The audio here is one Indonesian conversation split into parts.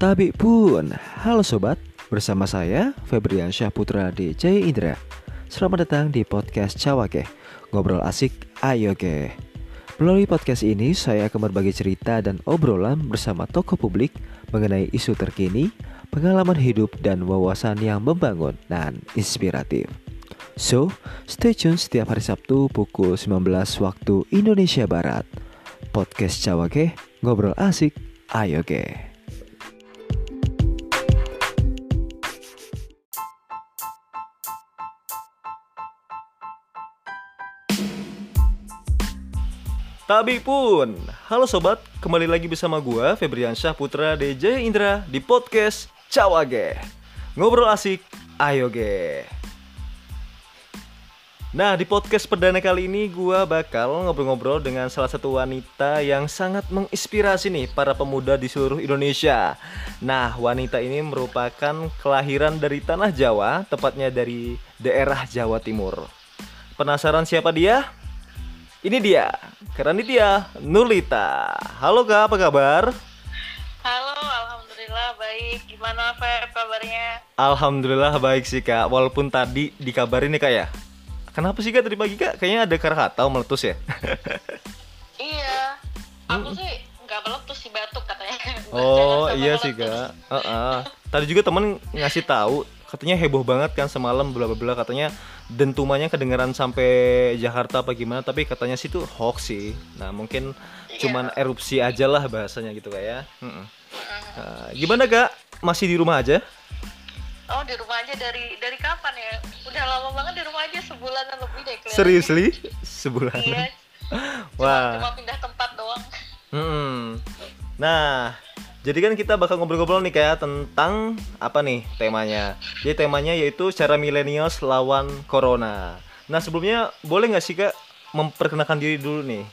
Tabi pun, halo sobat, bersama saya Febrian Syahputra Jaya Indra. Selamat datang di podcast Cawake, ngobrol asik, ayo ke. Melalui podcast ini, saya akan berbagi cerita dan obrolan bersama tokoh publik mengenai isu terkini, pengalaman hidup, dan wawasan yang membangun dan inspiratif. So, stay tune setiap hari Sabtu pukul 19 waktu Indonesia Barat. Podcast Cawake, ngobrol asik, ayo ke. Tabi pun, halo sobat, kembali lagi bersama gua Febrian Syah Putra DJ Indra di podcast Cawage. Ngobrol asik, ayo ge. Nah, di podcast perdana kali ini gua bakal ngobrol-ngobrol dengan salah satu wanita yang sangat menginspirasi nih para pemuda di seluruh Indonesia. Nah, wanita ini merupakan kelahiran dari tanah Jawa, tepatnya dari daerah Jawa Timur. Penasaran siapa dia? Ini dia, karena ini dia Nurlita. Halo Kak, apa kabar? Halo, alhamdulillah baik. Gimana Feb kabarnya? Alhamdulillah baik sih Kak, walaupun tadi dikabarin nih Kak ya. Kenapa sih Kak tadi pagi Kak? Kayaknya ada Krakatau meletus ya? iya, aku sih nggak meletus sih batuk katanya. Oh iya sih. Kak. Heeh. Tadi juga temen ngasih tahu katanya heboh banget kan semalam bla bla bla katanya dentumannya kedengeran sampai Jakarta apa gimana tapi katanya sih itu hoax sih. Nah, mungkin Iya. cuman erupsi aja lah bahasanya gitu Kak ya. Nah, gimana Kak? Masih di rumah aja? Oh di rumah aja dari dari kapan ya? Udah lama banget di rumah aja sebulanan lebih deh. kelihatannya. Serius li? Sebulan. Iya. Cuma, Wah. cuma pindah tempat doang. Hmm. Nah, jadi kan kita bakal ngobrol-ngobrol nih kayak tentang apa nih temanya. Jadi temanya yaitu cara millennials lawan corona. Nah, sebelumnya boleh nggak sih Kak memperkenalkan diri dulu nih?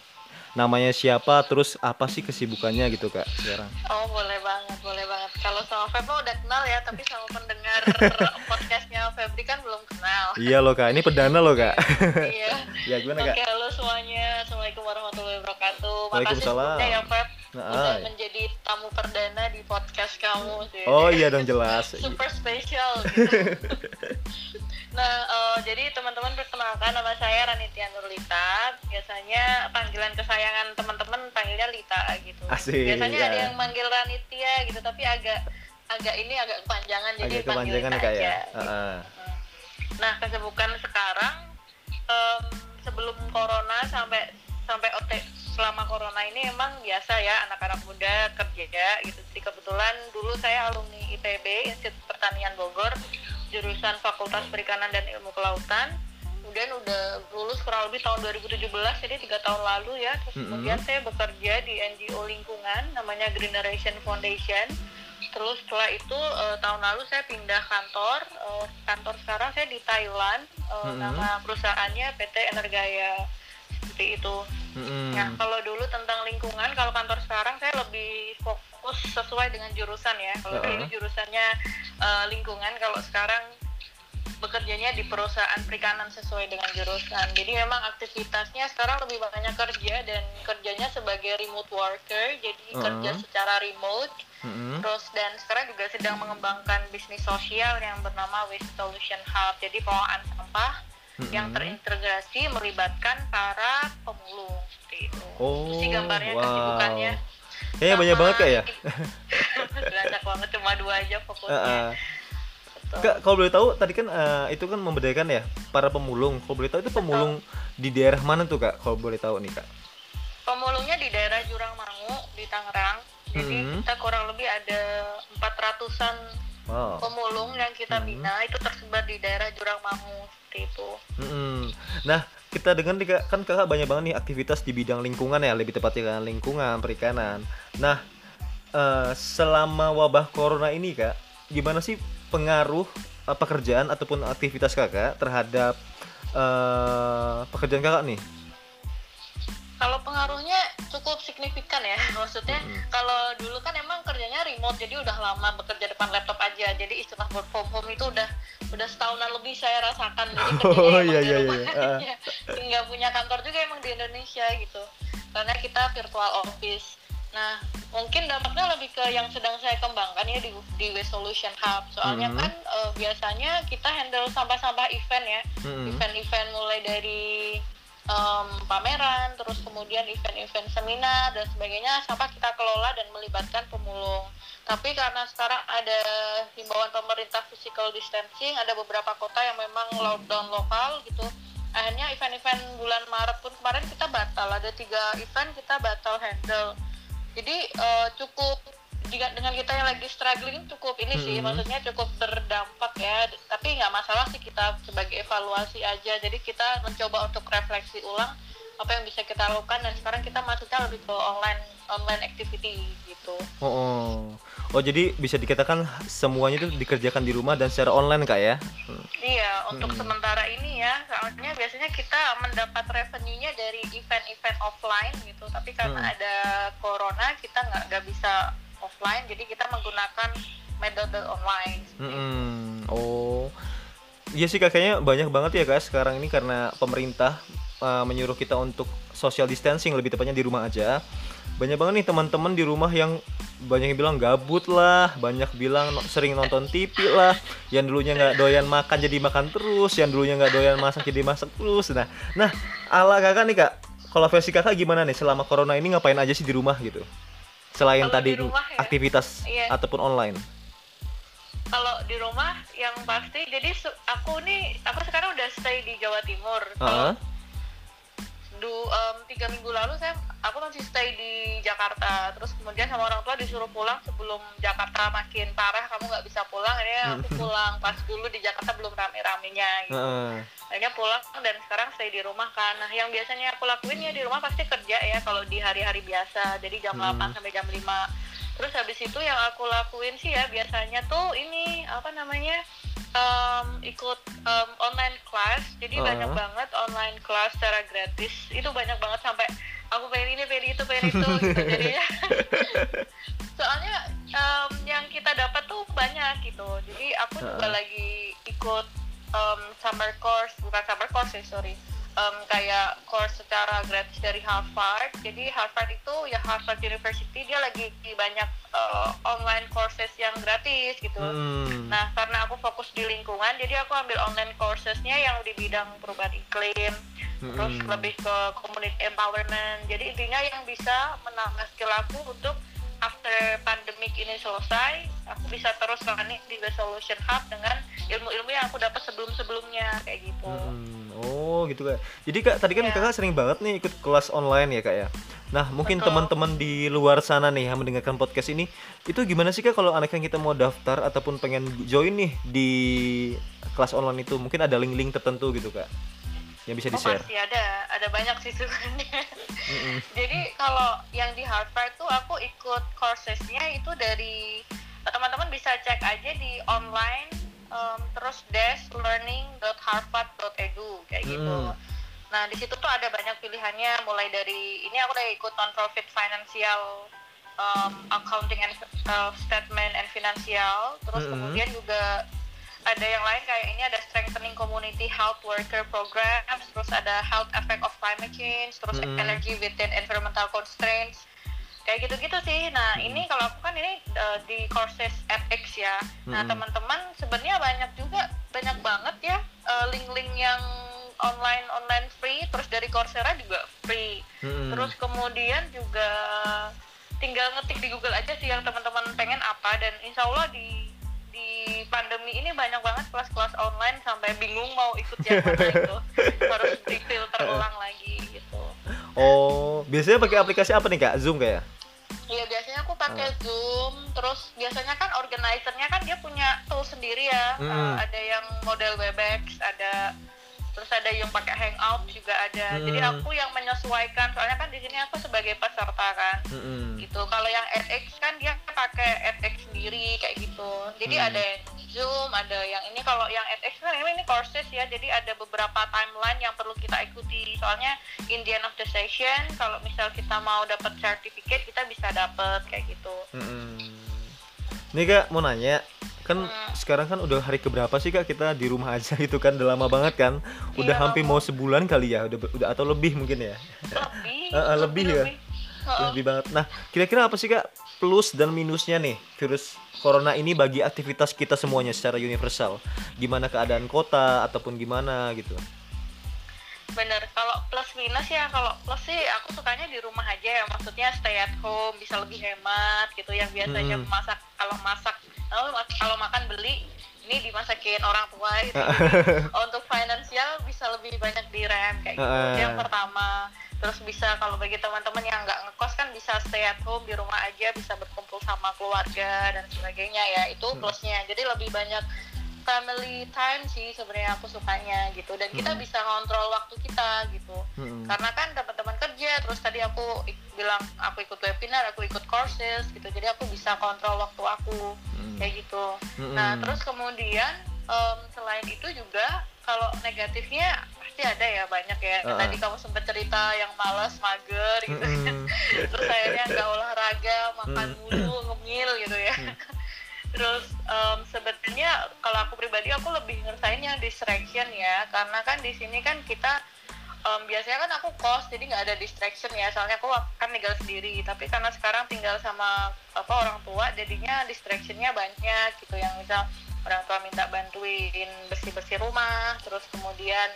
Namanya siapa, terus apa sih kesibukannya gitu Kak sekarang? Oh boleh banget, boleh banget. Kalau sama Feb mah udah kenal ya, tapi sama pendengar podcastnya Febri kan belum kenal. Iya loh Kak, ini perdana loh Kak. iya. ya gimana Oke, Kak? halo semuanya. Assalamualum warahmatullahi wabarakatuh. Makasih sebelumnya ya, Feb. Nah, Udah ah. menjadi tamu perdana di podcast kamu sih. Oh iya dong jelas. Super spesial gitu. nah, eh, jadi teman-teman perkenalkan nama saya Ranitia Nurlita. Biasanya panggilan kesayangan teman-teman panggilnya Lita gitu. Asik, Biasanya ya. ada yang manggil Ranitia gitu, tapi agak agak ini agak kepanjangan jadi Agak panggil kepanjangan Lita ya Kak aja. ya. gitu. Nah, kesibukan sekarang em, sebelum corona sampai sampai OT selama corona ini emang biasa ya anak-anak muda kerja gitu sih kebetulan dulu saya alumni IPB Institut Pertanian Bogor jurusan Fakultas Perikanan dan Ilmu Kelautan kemudian udah lulus kurang lebih tahun 2017 jadi tiga tahun lalu ya terus Mm-mm. kemudian saya bekerja di NGO lingkungan namanya Green Generation Foundation Terus setelah itu eh, tahun lalu saya pindah kantor. Eh, kantor sekarang saya di Thailand. Eh, Mm-mm. Nama perusahaannya PT Energaya seperti itu. Mm-mm. Nah kalau dulu tentang lingkungan, kalau kantor sekarang saya lebih fokus sesuai dengan jurusan ya. Kalau Uh-uh. dulu jurusannya eh, lingkungan, kalau sekarang bekerjanya di perusahaan perikanan sesuai dengan jurusan. Jadi memang aktivitasnya sekarang lebih banyak kerja dan kerjanya sebagai remote worker, jadi kerja Uh-uh. secara remote. Mm-mm. Terus dan sekarang juga sedang mengembangkan bisnis sosial yang bernama Waste Solution Hub. Jadi pengelolaan sampah yang Mm-mm. terintegrasi melibatkan para pemulung seperti itu. Oh, Itu sih gambarnya wow. kesibukannya. Kayaknya banyak banget Kak ya. Banyak banget cuma dua aja fokusnya. Heeh. Betul. Kak, kalau boleh tahu tadi kan eh, itu kan membedakan ya para pemulung. Kalau boleh tahu itu pemulung di daerah mana tuh kak? Kalau boleh tahu nih kak. Pemulungnya di daerah Jurang Mangu di Tangerang. Jadi Hmm. kita kurang lebih ada 400-an Wow. pemulung yang kita Hmm. bina itu tersebar di daerah Jurang Mangu seperti itu. Mm-mm. Nah kita dengar nih kak, kan kakak banyak banget nih aktivitas di bidang lingkungan ya, lebih tepatnya kan lingkungan, perikanan. Nah eh, selama wabah corona ini kak, gimana sih pengaruh eh, pekerjaan ataupun aktivitas kakak terhadap eh, pekerjaan kakak nih? Kalau pengaruhnya cukup signifikan ya, maksudnya Mm-mm. kalau dulu kan emang kerjanya remote, jadi udah lama bekerja depan laptop aja, jadi istilah work from home itu udah udah setahunan lebih saya rasakan, jadi Oh, kerjanya iya, iya, iya. aja. nggak punya kantor juga emang di Indonesia gitu, karena kita virtual office. Nah, mungkin dampaknya lebih ke yang sedang saya kembangkan ya di di Waste Solution Hub. Soalnya Mhm. kan eh, biasanya kita handle sampah-sampah event ya. Event-event mulai dari em, pameran, terus kemudian event-event seminar dan sebagainya sampah kita kelola dan melibatkan pemulung. Tapi karena sekarang ada himbauan pemerintah physical distancing, ada beberapa kota yang memang lockdown lokal gitu. Akhirnya event-event bulan Maret pun kemarin kita batal, ada tiga event kita batal handle. Jadi eh, cukup dengan kita yang lagi struggling cukup ini sih, Mhm. maksudnya cukup berdampak ya. Tapi nggak masalah sih kita sebagai evaluasi aja. Jadi kita mencoba untuk refleksi ulang apa yang bisa kita lakukan dan sekarang kita masuknya lebih ke online online activity gitu. Oh, oh. Oh, jadi bisa dikatakan semuanya itu dikerjakan di rumah dan secara online kak ya? Hmm. Iya, untuk Hmm. sementara ini ya, soalnya biasanya kita mendapat revenue-nya dari event-event offline gitu. Tapi karena Hmm. ada corona, kita nggak nggak bisa offline, jadi kita menggunakan metode online. Mm-mm. Oh, iya sih kakaknya banyak banget ya kak sekarang ini karena pemerintah uh, menyuruh kita untuk social distancing lebih tepatnya di rumah aja. Banyak banget nih teman-teman di rumah yang banyak yang bilang gabut lah, banyak bilang no- sering nonton TV lah, yang dulunya nggak doyan makan jadi makan terus, yang dulunya nggak doyan masak jadi masak terus. Nah, nah ala kakak nih kak, kalau versi kakak gimana nih selama corona ini ngapain aja sih di rumah gitu? Selain Kalau tadi di rumah ya, aktivitas iya. ataupun online. Kalau di rumah yang pasti, jadi aku nih, aku sekarang udah stay di Jawa Timur. Heeh. Kalau du, em, tiga minggu lalu saya aku masih stay di Jakarta. Terus kemudian sama orang tua disuruh pulang sebelum Jakarta makin parah kamu nggak bisa pulang. Akhirnya aku pulang pas dulu di Jakarta belum rame-ramenya gitu. Heeh. akhirnya pulang dan sekarang stay di rumah kan. Nah yang biasanya aku lakuin ya di rumah pasti kerja ya kalau di hari-hari biasa. Jadi jam Hmm. 8 sampai jam 5 terus habis itu yang aku lakuin sih ya biasanya tuh ini apa namanya em, ikut em, online class. Jadi Uh-huh. banyak banget online class secara gratis. Itu banyak banget sampai aku pengen ini pengen itu pengen itu gitu. Jadinya soalnya em, yang kita dapat tuh banyak gitu. Jadi aku juga Uh-uh. lagi ikut em, summer course. Bukan summer course ya sorry Em, kayak course secara gratis dari Harvard jadi Harvard itu ya Harvard University dia lagi banyak eh, online courses yang gratis gitu Hmm. Nah, karena aku fokus di lingkungan, jadi aku ambil online coursesnya yang di bidang perubahan iklim, terus Mm-mm. lebih ke community empowerment. Jadi intinya yang bisa menambah skill aku untuk after pandemic ini selesai, aku bisa terus running di The Solution Hub dengan ilmu-ilmu yang aku dapat sebelum-sebelumnya kayak gitu. Mm, Oh gitu kak. Jadi kak tadi kan Iya. kakak sering banget nih ikut kelas online ya kak ya. Nah mungkin teman-teman di luar sana nih yang mendengarkan podcast ini itu gimana sih kak kalau anak yang kita mau daftar ataupun pengen join nih di kelas online itu mungkin ada link-link tertentu gitu kak yang bisa di Oh share. pasti ada, ada banyak sih sebenarnya. Jadi kalau yang di Harvard tuh aku ikut coursesnya itu dari teman-teman bisa cek aja di online um, terus dash.learning.harvard.edu kayak gitu. Hmm. Nah di situ tuh ada banyak pilihannya mulai dari ini aku udah ikut non-profit financial um, accounting and uh, statement and financial terus Mm-mm. kemudian juga ada yang lain kayak ini ada strengthening community health worker programs terus ada health effect of climate change terus Mm-mm. energy within environmental constraints kayak gitu-gitu sih nah ini kalau aku kan ini uh, di courses FX ya nah Mm-mm. teman-teman sebenarnya banyak juga banyak banget ya uh, link-link yang online online free terus dari Coursera juga free Mm-mm. terus kemudian juga tinggal ngetik di Google aja sih yang teman-teman pengen apa dan insya Allah di di pandemi ini banyak banget kelas-kelas online sampai bingung mau ikut yang mana itu harus di filter ulang lagi gitu Oh biasanya pakai aplikasi apa nih kak? Zoom kayak? Pakai Zoom, terus biasanya kan organizernya kan dia punya tool sendiri ya. Mm. Eh, ada yang model Webex, ada terus ada yang pakai Hangout juga ada. Jadi Mm. aku yang menyesuaikan, soalnya kan di sini aku sebagai peserta kan. Mm-mm. gitu kalau yang edX kan dia pakai edX sendiri kayak gitu jadi Hmm. ada yang Zoom ada yang ini kalau yang edX kan ini, ini courses ya jadi ada beberapa timeline yang perlu kita ikuti soalnya in the end of the session kalau misal kita mau dapat sertifikat kita bisa dapat kayak gitu Mm-mm. Nih kak mau nanya kan Hmm. sekarang kan udah hari keberapa sih kak kita di rumah aja itu kan udah lama banget kan udah Iya, hampir lama. mau sebulan kali ya udah udah atau lebih mungkin ya lebih Eh, eh, lebih ya? Oh. lebih banget. Nah, kira-kira apa sih kak plus dan minusnya nih virus corona ini bagi aktivitas kita semuanya secara universal? Gimana keadaan kota ataupun gimana gitu? bener kalau plus minus ya kalau plus sih aku sukanya di rumah aja ya maksudnya stay at home bisa lebih hemat gitu yang biasanya Mm-mm. masak kalau masak kalau kalau makan beli ini dimasakin orang tua gitu. Untuk finansial bisa lebih banyak direm kayak gitu. Itu yang pertama. Terus bisa kalau bagi teman-teman yang nggak ngekos kan bisa stay at home di rumah aja bisa berkumpul sama keluarga dan sebagainya ya. Itu Hmm. plusnya. Jadi lebih banyak family time sih sebenarnya aku sukanya gitu dan kita Hmm. bisa ngontrol waktu kita gitu Mm-mm. karena kan teman-teman kerja terus tadi aku bilang aku ikut webinar aku ikut courses gitu jadi aku bisa kontrol waktu aku Mm. kayak gitu Mm-mm. nah terus kemudian em, selain itu juga kalau negatifnya pasti ada ya banyak ya Ah. tadi kamu sempat cerita yang malas mager gitu Mm-mm. terus akhirnya nggak olahraga makan Mm. mulu ngemil gitu ya terus em, sebetulnya kalau aku pribadi aku lebih ngerasainnya distraction ya. Karena kan di sini kan kita em, biasanya kan aku kos jadi nggak ada distraction ya. Soalnya aku kan tinggal sendiri. Tapi karena sekarang tinggal sama apa orang tua jadinya distractionnya banyak gitu. Yang misal orang tua minta bantuin bersih bersih rumah terus kemudian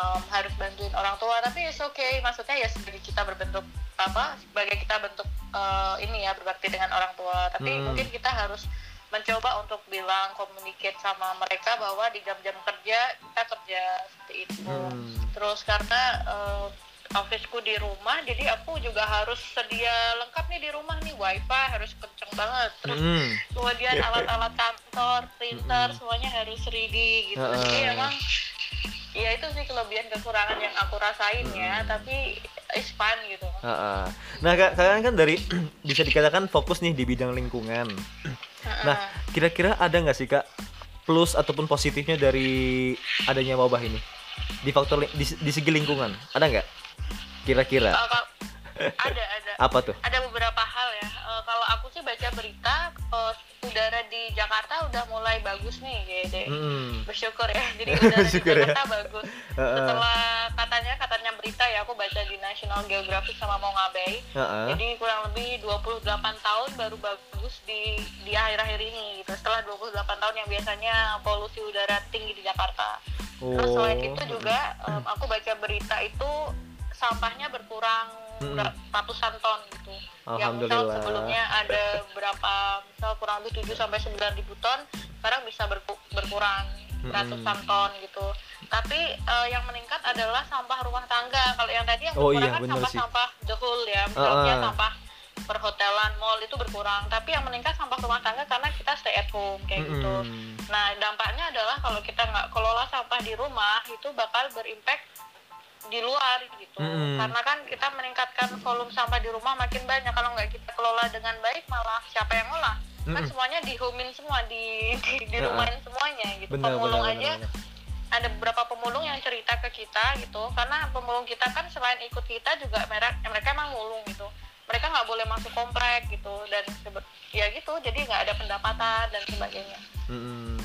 em, harus bantuin orang tua. Tapi it's okay maksudnya ya sebagai kita berbentuk apa sebagai kita bentuk eh, ini ya berbakti dengan orang tua. Tapi Hmm. mungkin kita harus mencoba untuk bilang communicate sama mereka bahwa di jam-jam kerja kita kerja seperti itu Hmm. terus karena eh, officeku di rumah jadi aku juga harus sedia lengkap nih di rumah nih wifi harus kenceng banget terus Mm-mm. kemudian alat-alat kantor printer Mm-mm. semuanya harus ready gitu Heeh. jadi emang ya itu sih kelebihan kekurangan yang aku rasain ya tapi it's fun gitu Ha-ha. Nah, kak, kalian kan dari bisa dikatakan fokus nih di bidang lingkungan. Nah, kira-kira ada nggak sih kak plus ataupun positifnya dari adanya wabah ini di faktor di, di segi lingkungan ada nggak? Kira-kira Uh, kal- ada ada apa tuh? ada beberapa hal ya Eh, kalau aku sih baca berita eh, udara di Jakarta udah mulai bagus nih gede Mm-mm. bersyukur ya jadi udara di ya. Jakarta bagus Heeh. setelah katanya katanya berita ya aku baca di National Geographic sama Mongabay Ha-ha. jadi kurang lebih 28 tahun baru bagus di di akhir-akhir ini gitu. Setelah 28 tahun yang biasanya polusi udara tinggi di Jakarta. Terus selain Oh. itu juga em, aku baca berita itu sampahnya berkurang ber- ratusan ton gitu. Yang misal sebelumnya ada berapa misal kurang lebih 7 sampai 9 ribu ton sekarang bisa berku- berkurang ratusan ton gitu tapi eh, yang meningkat adalah sampah rumah tangga kalau yang tadi yang Oh berkurang iya, kan bener sih. sampah-sampah the whole ya misalnya Ah. sampah perhotelan mall itu berkurang tapi yang meningkat sampah rumah tangga karena kita stay at home kayak gitu Mm-mm. Nah, dampaknya adalah kalau kita nggak kelola sampah di rumah, itu bakal berimpact di luar gitu. Mm-mm. Karena kan kita meningkatkan volume sampah di rumah makin banyak. Kalau nggak kita kelola dengan baik, malah siapa yang ngolah? Kan semuanya dihomin semua, di, di, di rumahin semuanya gitu. Pemulung aja, benar, benar. Ada beberapa pemulung yang cerita ke kita gitu. Karena pemulung kita kan selain ikut kita juga mereka, mereka emang mulung gitu. Mereka nggak boleh masuk komplek gitu dan ya gitu. Jadi nggak ada pendapatan dan sebagainya. Mm-mm.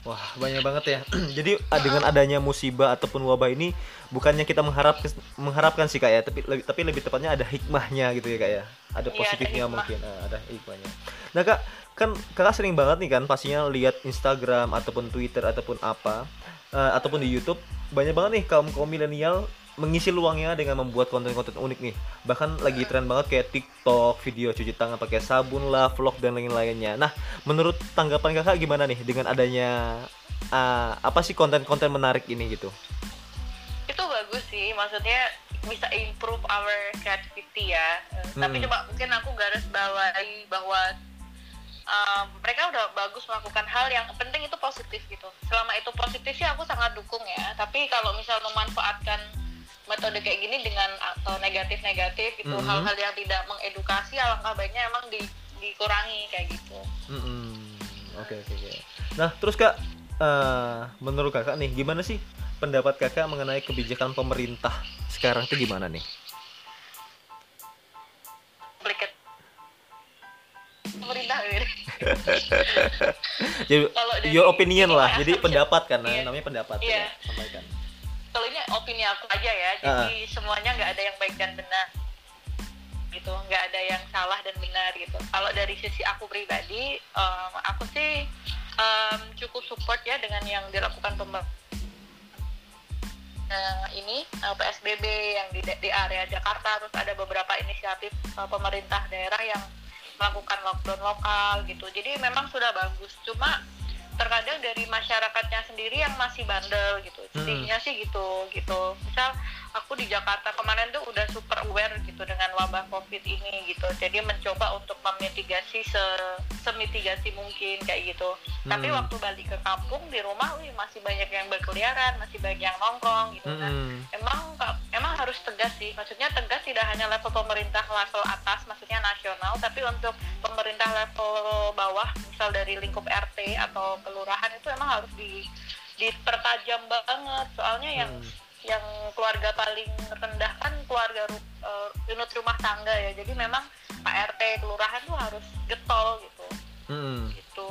Wah banyak banget ya. Jadi dengan adanya musibah ataupun wabah ini bukannya kita mengharap mengharapkan sih kak ya, tapi lebih tapi lebih tepatnya ada hikmahnya gitu ya kak ya. Ada Iya, ada positifnya hikmah. mungkin, ah, ada hikmahnya. Nah kak kan kakak sering banget nih kan pastinya lihat Instagram ataupun Twitter ataupun apa eh, ataupun di YouTube banyak banget nih kaum kaum milenial mengisi luangnya dengan membuat konten-konten unik nih. Bahkan lagi tren banget kayak TikTok video cuci tangan pakai sabun lah vlog dan lain-lainnya. Nah menurut tanggapan kakak gimana nih dengan adanya ah, apa sih konten-konten menarik ini gitu? Itu bagus sih maksudnya bisa improve our creativity ya. Eh, tapi Hmm. coba mungkin aku garis bawahi bahwa um, mereka udah bagus melakukan hal yang penting itu positif gitu selama itu positif sih aku sangat dukung ya tapi kalau misal memanfaatkan metode kayak gini dengan atau negatif-negatif gitu Mhm. hal-hal yang tidak mengedukasi alangkah baiknya emang di, dikurangi kayak gitu. Oke oke oke. Nah terus kak, eh, menurut kakak nih gimana sih pendapat kakak mengenai kebijakan pemerintah sekarang tuh gimana nih? Pemerintah. Jadi your opinion ini lah. ya, Jadi pendapat kan, Iya. namanya pendapat. Iya. coba sampaikan. kalau ini opini aku aja ya Ah. jadi semuanya nggak ada yang baik dan benar gitu nggak ada yang salah dan benar gitu kalau dari sisi aku pribadi um, aku sih um, cukup support ya dengan yang dilakukan pemerintah uh, ini uh, PSBB yang di, di area Jakarta terus ada beberapa inisiatif uh, pemerintah daerah yang melakukan lockdown lokal gitu. Jadi memang sudah bagus. Cuma terkadang dari masyarakatnya sendiri yang masih bandel gitu. Jadinya hmm. sih gitu gitu. Misal aku di Jakarta kemarin tuh udah super aware gitu dengan wabah covid ini gitu jadi mencoba untuk memitigasi se semitigasi mungkin kayak gitu hmm. tapi waktu balik ke kampung di rumah wih, masih banyak yang berkeliaran masih banyak yang nongkrong gitu kan hmm. emang emang harus tegas sih maksudnya tegas tidak hanya level pemerintah level atas maksudnya nasional tapi untuk pemerintah level bawah misal dari lingkup RT atau kelurahan itu emang harus di dipertajam banget soalnya yang hmm. Yang keluarga paling rendah kan keluarga uh, unit rumah tangga ya jadi memang Pak RT kelurahan tuh harus getol gitu hmm. gitu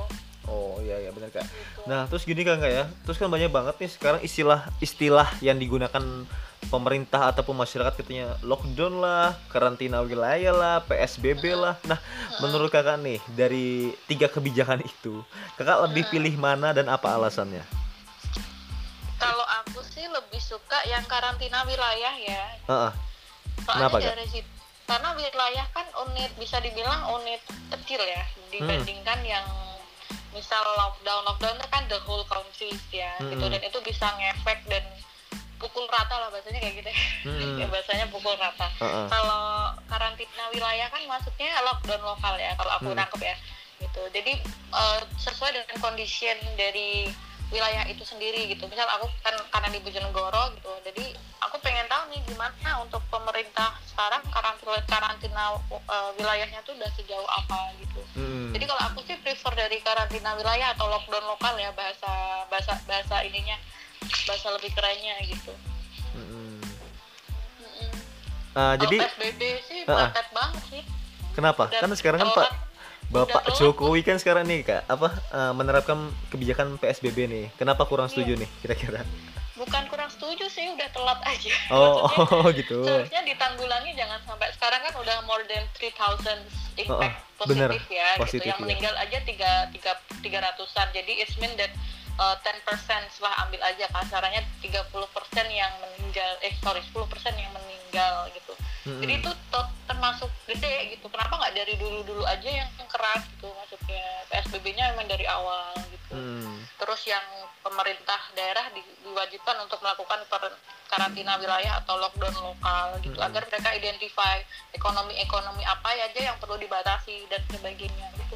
Oh iya iya benar kak. Gitu. Nah terus gini kan kak ya, terus kan banyak banget nih sekarang istilah istilah yang digunakan pemerintah ataupun masyarakat katanya lockdown lah, karantina wilayah lah, PSBB lah. Nah menurut kakak nih dari tiga kebijakan itu, kakak lebih pilih mana dan apa alasannya? Lebih suka yang karantina wilayah ya. Uh -uh. Kenapa dari situ karena wilayah kan unit bisa dibilang unit kecil ya dibandingkan hmm. yang misal lockdown lockdown itu kan the whole country ya hmm. gitu dan itu bisa ngefek dan pukul rata lah bahasanya kayak gitu hmm. ya bahasanya pukul rata uh -uh. kalau karantina wilayah kan maksudnya lockdown lokal ya kalau aku hmm. nangkep ya gitu jadi uh, sesuai dengan kondisi dari wilayah itu sendiri gitu misal aku kan karena di Bojonegoro gitu jadi aku pengen tahu nih gimana untuk pemerintah sekarang karantina karantina uh, wilayahnya tuh udah sejauh apa gitu hmm. jadi kalau aku sih prefer dari karantina wilayah atau lockdown lokal ya bahasa bahasa bahasa ininya bahasa lebih kerennya gitu hmm. Hmm. Uh, jadi PSBB sih uh, uh. banget sih kenapa udah, kan sekarang kan Pak Bapak Jokowi kan sekarang nih kak apa uh, menerapkan kebijakan PSBB nih. Kenapa kurang iya. setuju nih kira-kira? Bukan kurang setuju sih, udah telat aja. Oh, oh gitu. Seharusnya ditanggulangi jangan sampai sekarang kan udah more than 3000 impact oh, oh, positif bener. ya positif, gitu. Yang ya. meninggal aja tiga tiga tiga ratusan. Jadi it's mean that uh, 10% setelah ambil aja kasarannya 30% yang meninggal eh sorry 10% yang meninggal gitu hmm. jadi itu termasuk gede gitu kenapa nggak dari dulu dulu aja yang, keras gitu maksudnya PSBB-nya memang dari awal gitu hmm. terus yang pemerintah daerah di, diwajibkan untuk melakukan per, karantina wilayah atau lockdown lokal gitu hmm. agar mereka identify ekonomi-ekonomi apa aja yang perlu dibatasi dan sebagainya gitu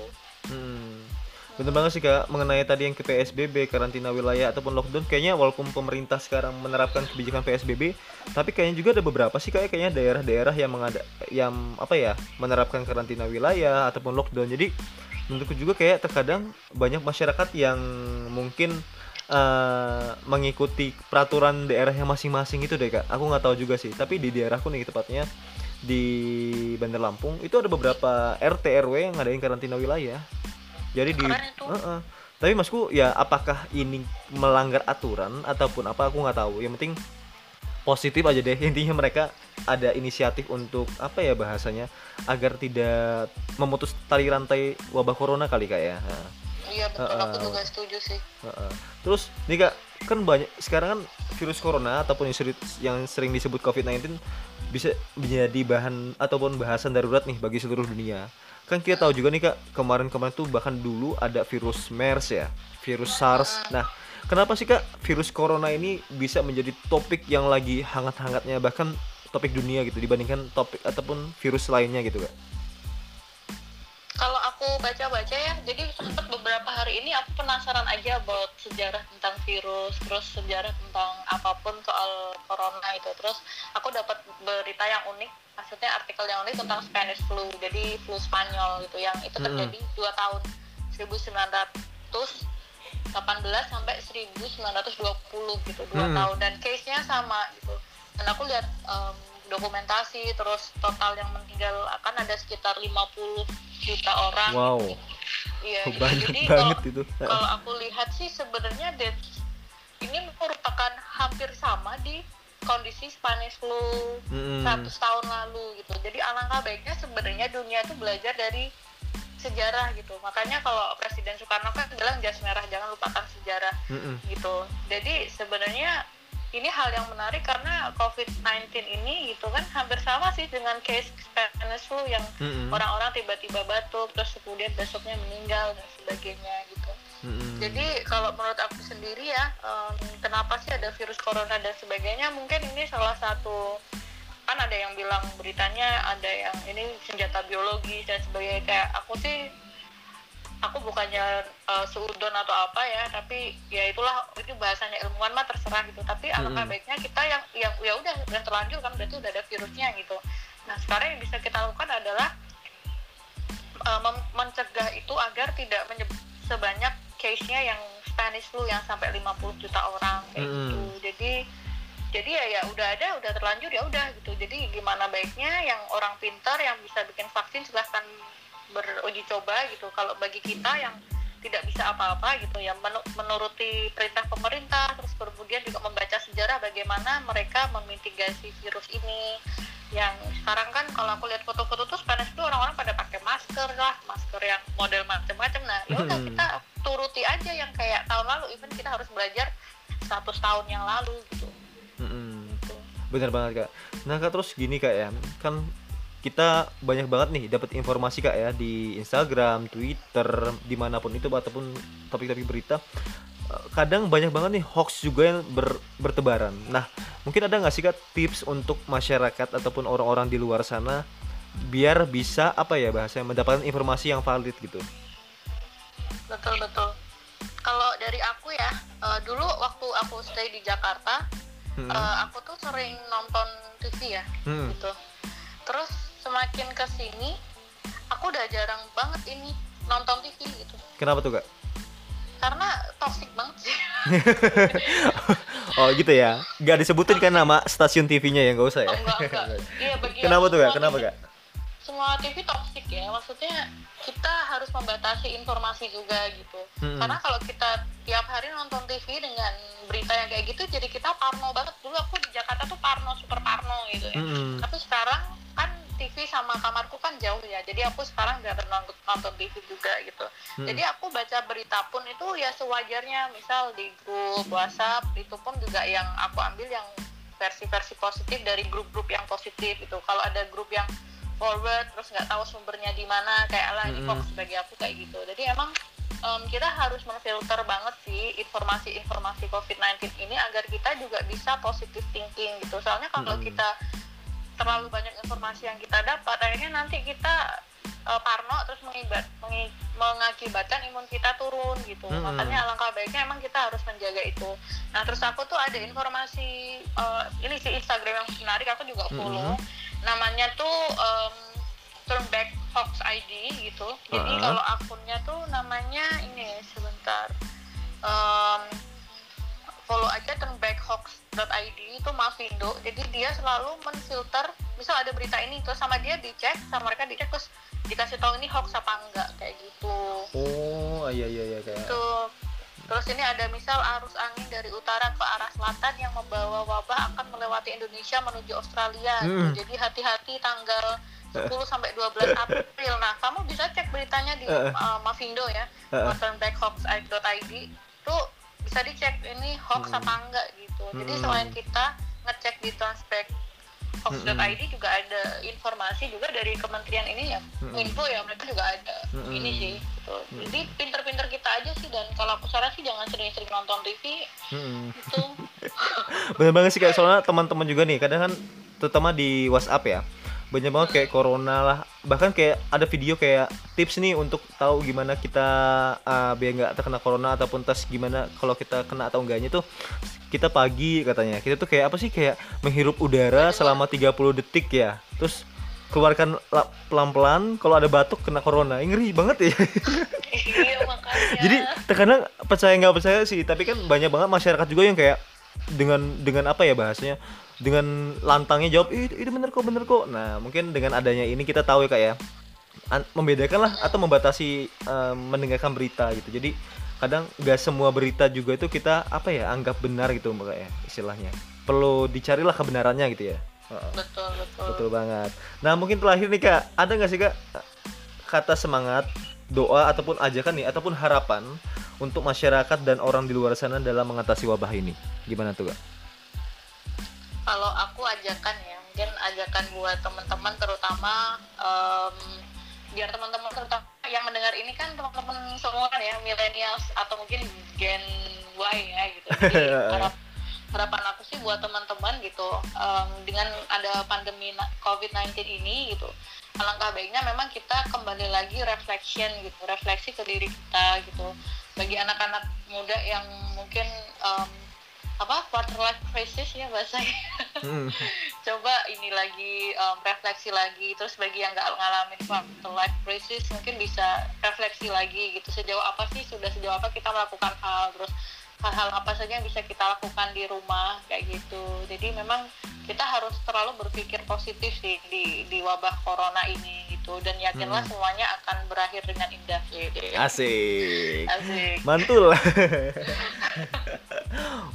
Bener banget sih kak. Mengenai tadi yang ke PSBB karantina wilayah ataupun lockdown kayaknya walaupun pemerintah sekarang menerapkan kebijakan PSBB tapi kayaknya juga ada beberapa sih kayak kayaknya daerah-daerah yang mengada yang apa ya menerapkan karantina wilayah ataupun lockdown. Jadi menurutku juga kayak terkadang banyak masyarakat yang mungkin uh, mengikuti peraturan daerah yang masing-masing itu deh kak. Aku nggak tahu juga sih tapi di daerahku nih tepatnya di Bandar Lampung itu ada beberapa RT RW yang ngadain karantina wilayah jadi di uh -uh. tapi masku ya apakah ini melanggar aturan ataupun apa aku nggak tahu. Yang penting positif aja deh. Intinya mereka ada inisiatif untuk apa ya bahasanya agar tidak memutus tali rantai wabah corona kali kak ya. Iya betul. Uh, aku juga setuju sih. Uh, uh. terus nih kak kan banyak sekarang kan virus corona ataupun yang sering, yang sering disebut covid-19 bisa menjadi bahan ataupun bahasan darurat nih bagi seluruh dunia kan kita tahu juga nih kak kemarin-kemarin tuh bahkan dulu ada virus MERS ya virus SARS. Nah kenapa sih kak virus corona ini bisa menjadi topik yang lagi hangat-hangatnya bahkan topik dunia gitu dibandingkan topik ataupun virus lainnya gitu kak? Kalau aku baca-baca ya jadi sempat beberapa hari ini aku penasaran aja buat sejarah tentang virus terus sejarah tentang apa pun soal corona itu. Terus aku dapat berita yang unik maksudnya artikel yang unik tentang Spanish flu jadi flu Spanyol gitu yang itu terjadi dua hmm. tahun 1918 sampai 1920 gitu dua hmm. tahun dan case nya sama gitu dan aku lihat um, dokumentasi terus total yang meninggal akan ada sekitar 50 juta orang wow iya gitu. banyak jadi banget kalau, itu kalau aku lihat sih sebenarnya death ini merupakan hampir sama di kondisi Spanish flu Mm-mm. 100 tahun lalu gitu. Jadi alangkah baiknya sebenarnya dunia itu belajar dari sejarah gitu. Makanya kalau Presiden Soekarno kan bilang jas merah jangan lupakan sejarah Mm-mm. gitu. Jadi sebenarnya ini hal yang menarik karena COVID-19 ini gitu kan hampir sama sih dengan case Spanish flu yang orang-orang tiba-tiba batuk terus kemudian besoknya meninggal dan sebagainya gitu Mm-mm. jadi kalau menurut aku sendiri ya em, kenapa sih ada virus corona dan sebagainya mungkin ini salah satu kan ada yang bilang beritanya ada yang ini senjata biologi dan sebagainya kayak aku sih aku bukannya eh, seudon atau apa ya tapi ya itulah itu bahasanya ilmuwan mah terserah gitu tapi alangkah Mm-mm. baiknya kita yang yang ya udah udah terlanjur kan berarti udah ada virusnya gitu nah sekarang yang bisa kita lakukan adalah mem- mencegah itu agar tidak sebanyak case-nya yang Spanish flu yang sampai 50 juta orang kayak Mm-mm. gitu. Jadi jadi ya ya udah ada udah terlanjur ya udah gitu. Jadi gimana baiknya yang orang pintar yang bisa bikin vaksin silahkan beruji coba gitu. Kalau bagi kita yang tidak bisa apa-apa gitu ya menu- menuruti perintah pemerintah terus kemudian juga membaca sejarah bagaimana mereka memitigasi virus ini. Yang sekarang kan kalau aku lihat foto-foto tuh Spanish itu orang-orang pada pakai masker lah masker yang model macam-macam. Nah ya udah Hmm. kita tahun lalu even kita harus belajar 100 tahun yang lalu gitu. Gitu. Bener banget kak. Nah kak terus gini kak ya, kan kita banyak banget nih dapat informasi kak ya di Instagram, Twitter, di mana pun itu ataupun topik-topik berita. Eh, Kadang banyak banget nih hoax juga yang ber- bertebaran. Nah mungkin ada nggak sih kak tips untuk masyarakat ataupun orang-orang di luar sana biar bisa apa ya bahasanya mendapatkan informasi yang valid gitu. betul betul dari aku ya eh, dulu waktu aku stay di Jakarta Hmm. eh, aku tuh sering nonton TV ya Hmm. gitu terus semakin ke sini aku udah jarang banget ini nonton TV gitu Kenapa tuh kak? karena toxic banget sih Oh gitu ya, nggak disebutin kan nama stasiun TV-nya ya nggak usah ya? Oh, enggak enggak iya Kenapa tuh kak? Kenapa kak? Semua TV toxic ya. Maksudnya kita harus membatasi informasi juga gitu. Hmm. karena kalau kita tiap hari nonton TV dengan berita yang kayak gitu jadi kita parno banget. Dulu aku di Jakarta tuh parno super parno gitu ya. Mm-mm. tapi sekarang kan TV sama kamarku kan jauh ya. Jadi aku sekarang nggak nonton, nonton TV juga gitu. Hmm. jadi aku baca berita pun itu ya sewajarnya. Misal di grup WhatsApp itu pun juga yang aku ambil yang versi-versi positif dari grup-grup yang positif gitu. Kalau ada grup yang forward terus nggak tahu sumbernya di mana kayak lah ini hoax bagi aku kayak gitu. Jadi emang em, kita harus memfilter banget sih informasi-informasi COVID-19 ini agar kita juga bisa positive thinking gitu. Soalnya kalau Mm-mm. kita terlalu banyak informasi yang kita dapat akhirnya nanti kita eh, parno terus mengibat, mengi- mengakibatkan imun kita turun gitu. Mm-mm. makanya alangkah baiknya emang kita harus menjaga itu. Nah terus aku tuh ada informasi eh, ini sih Instagram yang menarik aku juga follow. Namanya tuh em, Turn Back Hoax ID gitu. Jadi Ah. kalau akunnya tuh namanya ini sebentar. Em, follow aja turnbackhoax.id itu Mavindo jadi dia selalu menfilter misal ada berita ini terus sama dia dicek sama mereka dicek terus dikasih tahu ini hoax apa enggak kayak gitu Oh iya iya iya kayak. tuh terus ini ada misal arus angin dari utara ke arah selatan yang membawa wabah akan melewati Indonesia menuju Australia gitu. Hmm. jadi hati-hati tanggal 10 sampai 12 April nah kamu bisa cek beritanya di Eh. uh, Mavindo ya Eh. turnbackhoax.id tuh bisa dicek ini hoax Hmm. apa enggak gitu jadi Hmm. selain kita ngecek di turnbackhoax.id juga ada informasi juga dari kementerian ini ya Hmm. info ya mereka juga ada Hmm. ini sih gitu. jadi pinter-pinter kita aja sih dan kalau aku saran sih jangan sering-sering nonton TV Mm-mm. itu Bener banget sih kayak soalnya teman-teman juga nih kadang kan terutama di WhatsApp ya banyak banget kayak corona lah. Bahkan kayak ada video kayak tips nih untuk tahu gimana kita uh, biar nggak terkena corona ataupun tes gimana kalau kita kena atau enggaknya tuh kita pagi katanya. Kita tuh kayak apa sih? Kayak menghirup udara selama 30 detik ya. Terus keluarkan la- pelan-pelan kalau ada batuk kena corona. Ngeri banget ya. Iya makanya. Jadi terkadang percaya nggak percaya sih tapi kan banyak banget masyarakat juga yang kayak dengan dengan apa ya bahasanya dengan lantangnya jawab "Ih, itu bener kok bener kok. Nah mungkin dengan adanya ini kita tahu ya kak ya. An- membedakan lah atau membatasi eh, mendengarkan berita gitu. Jadi kadang nggak semua berita juga itu kita apa ya anggap benar gitu mbak ya istilahnya. Perlu dicarilah kebenarannya gitu ya. Betul betul. Betul banget. Nah mungkin terakhir nih kak, ada nggak sih kak kata semangat, doa ataupun ajakan nih ataupun harapan untuk masyarakat dan orang di luar sana dalam mengatasi wabah ini? Gimana tuh kak? Kalau aku ajakan ya mungkin ajakan buat teman-teman terutama em, biar teman-teman terutama yang mendengar ini kan teman-teman semua ya millennials atau mungkin Gen Y ya gitu. Jadi harap harapan aku sih buat teman-teman gitu em, dengan ada pandemi na- COVID-19 ini gitu alangkah baiknya memang kita kembali lagi reflection gitu refleksi ke diri kita gitu. Bagi anak-anak muda yang mungkin em, apa quarter life crisis ya bahasanya Hmm. coba ini lagi em, refleksi lagi terus bagi yang nggak ngalamin quarter life crisis mungkin bisa refleksi lagi gitu sejauh apa sih sudah sejauh apa kita melakukan hal terus hal-hal apa saja yang bisa kita lakukan di rumah kayak gitu jadi memang kita harus terlalu berpikir positif sih di di wabah corona ini gitu dan yakinlah Hmm. semuanya akan berakhir dengan indah Wede. Asik. Asik. Mantul.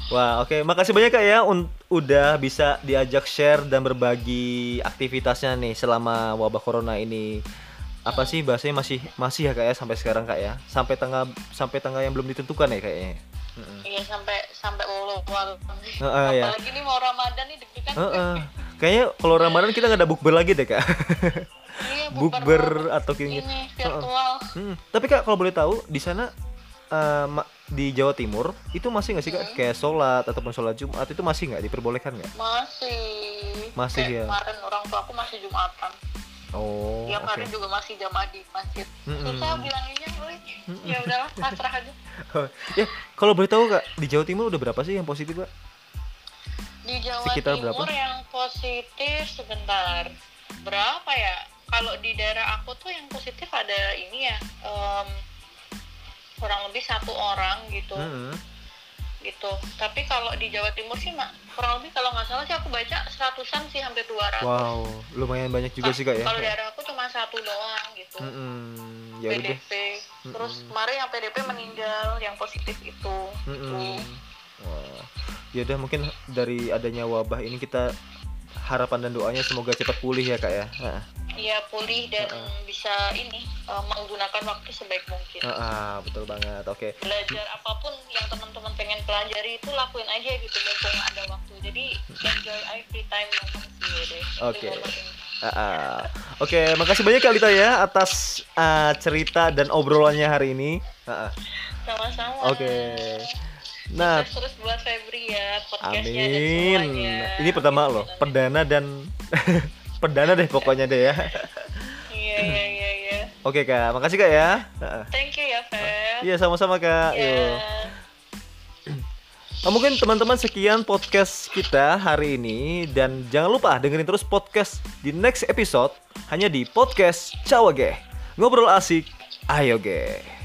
Wah, oke. Makasih banyak Kak ya udah bisa diajak share dan berbagi aktivitasnya nih selama wabah corona ini. Apa sih bahasanya masih masih ya Kak ya sampai sekarang Kak ya? Sampai tanggal sampai tanggal yang belum ditentukan ya kayaknya. Iya sampai sampai ulu walu. Heeh, ya. Apalagi ini mau Ramadan nih deg-degan. Heeh. Kayaknya kalau Ramadan kita nggak ada bukber lagi deh Kak. Iya, bukber atau kayak gitu. ini virtual. Hmm, Tapi Kak kalau boleh tahu di sana ma- di Jawa Timur itu masih nggak sih Kak Hmm. kayak sholat ataupun sholat Jumat itu masih nggak diperbolehkan nggak? Masih. Masih Kayak ya? Kemarin orang tua aku masih Jumatan. Oh, Tiap oke. hari juga masih jamaah di masjid. Susah bilanginnya, Boy. Ya udahlah, pasrah aja. ya, kalau boleh tahu Kak, di Jawa Timur udah berapa sih yang positif, Kak? Di Jawa Sekitar Timur berapa? yang positif sebentar. Berapa ya? Kalau di daerah aku tuh yang positif ada ini ya. em, kurang lebih satu orang gitu. Mm-mm. gitu tapi kalau di Jawa Timur sih mak kurang lebih kalau nggak salah sih aku baca seratusan sih hampir 200 Wow, lumayan banyak juga sih Kak ya. kalau daerah aku cuma satu doang gitu Mm-mm. Ya udah. PDP terus kemarin yang PDP meninggal yang positif itu Mm-mm. Wah. Ya udah mungkin dari adanya wabah ini kita harapan dan doanya semoga cepat pulih ya Kak ya. Nah, Iya pulih dan bisa ini eh, menggunakan waktu sebaik mungkin ah, ah, betul banget. Oke. belajar apa pun yang teman-teman pengen pelajari itu lakuin aja gitu mumpung ada waktu jadi enjoy every time moment sih deh Oke. Ah. Oke, makasih banyak Kak Lita ya atas ah, cerita dan obrolannya hari ini. Ah. sama-sama Oke. Nah, Sukses terus buat Febri ya podcastnya dan Amin. semuanya Ini pertama loh, perdana dan perdana deh pokoknya deh ya. iya iya iya iya Oke kak, makasih kak ya. Thank you ya Feb Iya sama-sama kak. Iya. Yuk. Nah, mungkin teman-teman sekian podcast kita hari ini dan jangan lupa dengerin terus podcast di next episode hanya di podcast Cawage. Ngobrol asik, ayo ge.